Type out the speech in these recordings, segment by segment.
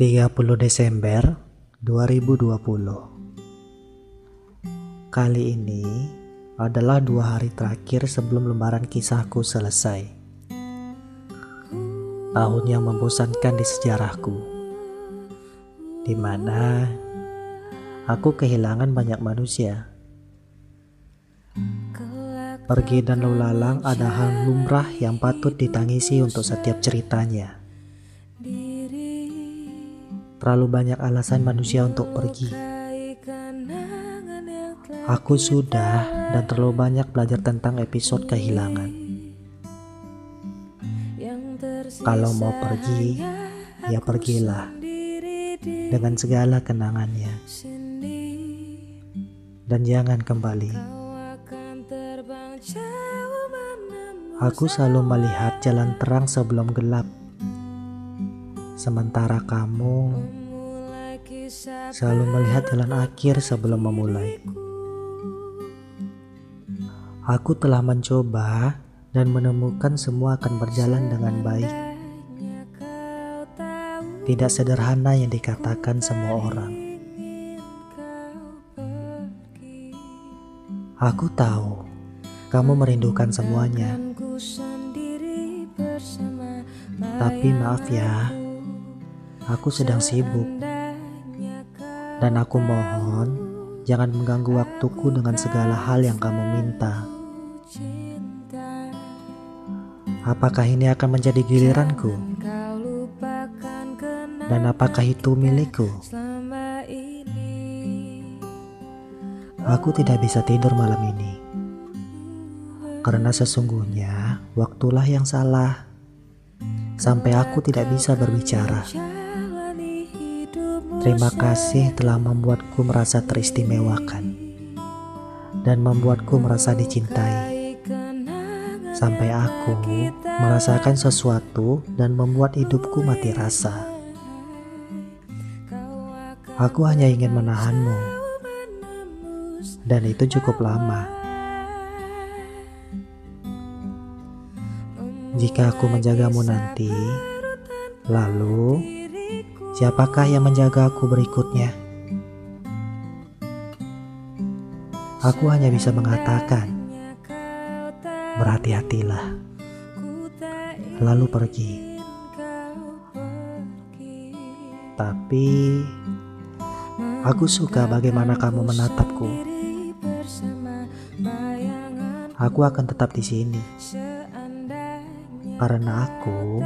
30 Desember 2020 Kali ini adalah dua hari terakhir sebelum lembaran kisahku selesai. Tahun yang membosankan di sejarahku di mana aku kehilangan banyak manusia. Pergi dan lalu lalang ada hal lumrah yang patut ditangisi untuk setiap ceritanya. Terlalu banyak alasan manusia untuk pergi. Aku sudah dan terlalu banyak belajar tentang episode kehilangan. Kalau mau pergi, ya pergilah dengan segala kenangannya, dan jangan kembali. Aku selalu melihat jalan terang sebelum gelap, sementara kamu selalu melihat jalan akhir sebelum memulai. Aku telah mencoba dan menemukan semua akan berjalan dengan baik. Tidak sederhana yang dikatakan semua orang. Aku tahu kamu merindukan semuanya. Tapi maaf ya, aku sedang sibuk. Dan aku mohon jangan mengganggu waktuku dengan segala hal yang kamu minta. Apakah ini akan menjadi giliranku? Dan apakah itu milikku? Aku tidak bisa tidur malam ini. Karena sesungguhnya waktulah yang salah Sampai aku tidak bisa berbicara Terima kasih telah membuatku merasa teristimewakan Dan membuatku merasa dicintai. Sampai aku merasakan sesuatu dan membuat hidupku mati rasa. Aku hanya ingin menahanmu Dan itu cukup lama. Jika aku menjagamu nanti, lalu siapakah yang menjaga aku berikutnya? Aku hanya bisa mengatakan, berhati-hatilah, lalu pergi. Tapi aku suka bagaimana kamu menatapku. Aku akan tetap di sini karena aku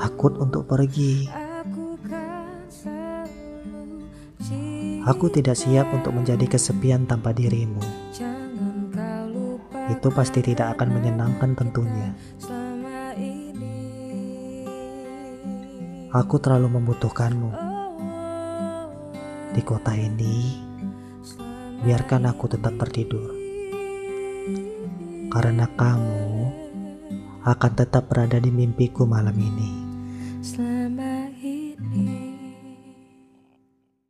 takut untuk pergi. Aku tidak siap untuk menjadi kesepian tanpa dirimu. Itu pasti tidak akan menyenangkan tentunya. Aku terlalu membutuhkanmu. Di kota ini, biarkan aku tetap tertidur. Karena kamu akan tetap berada di mimpiku malam ini. Selamat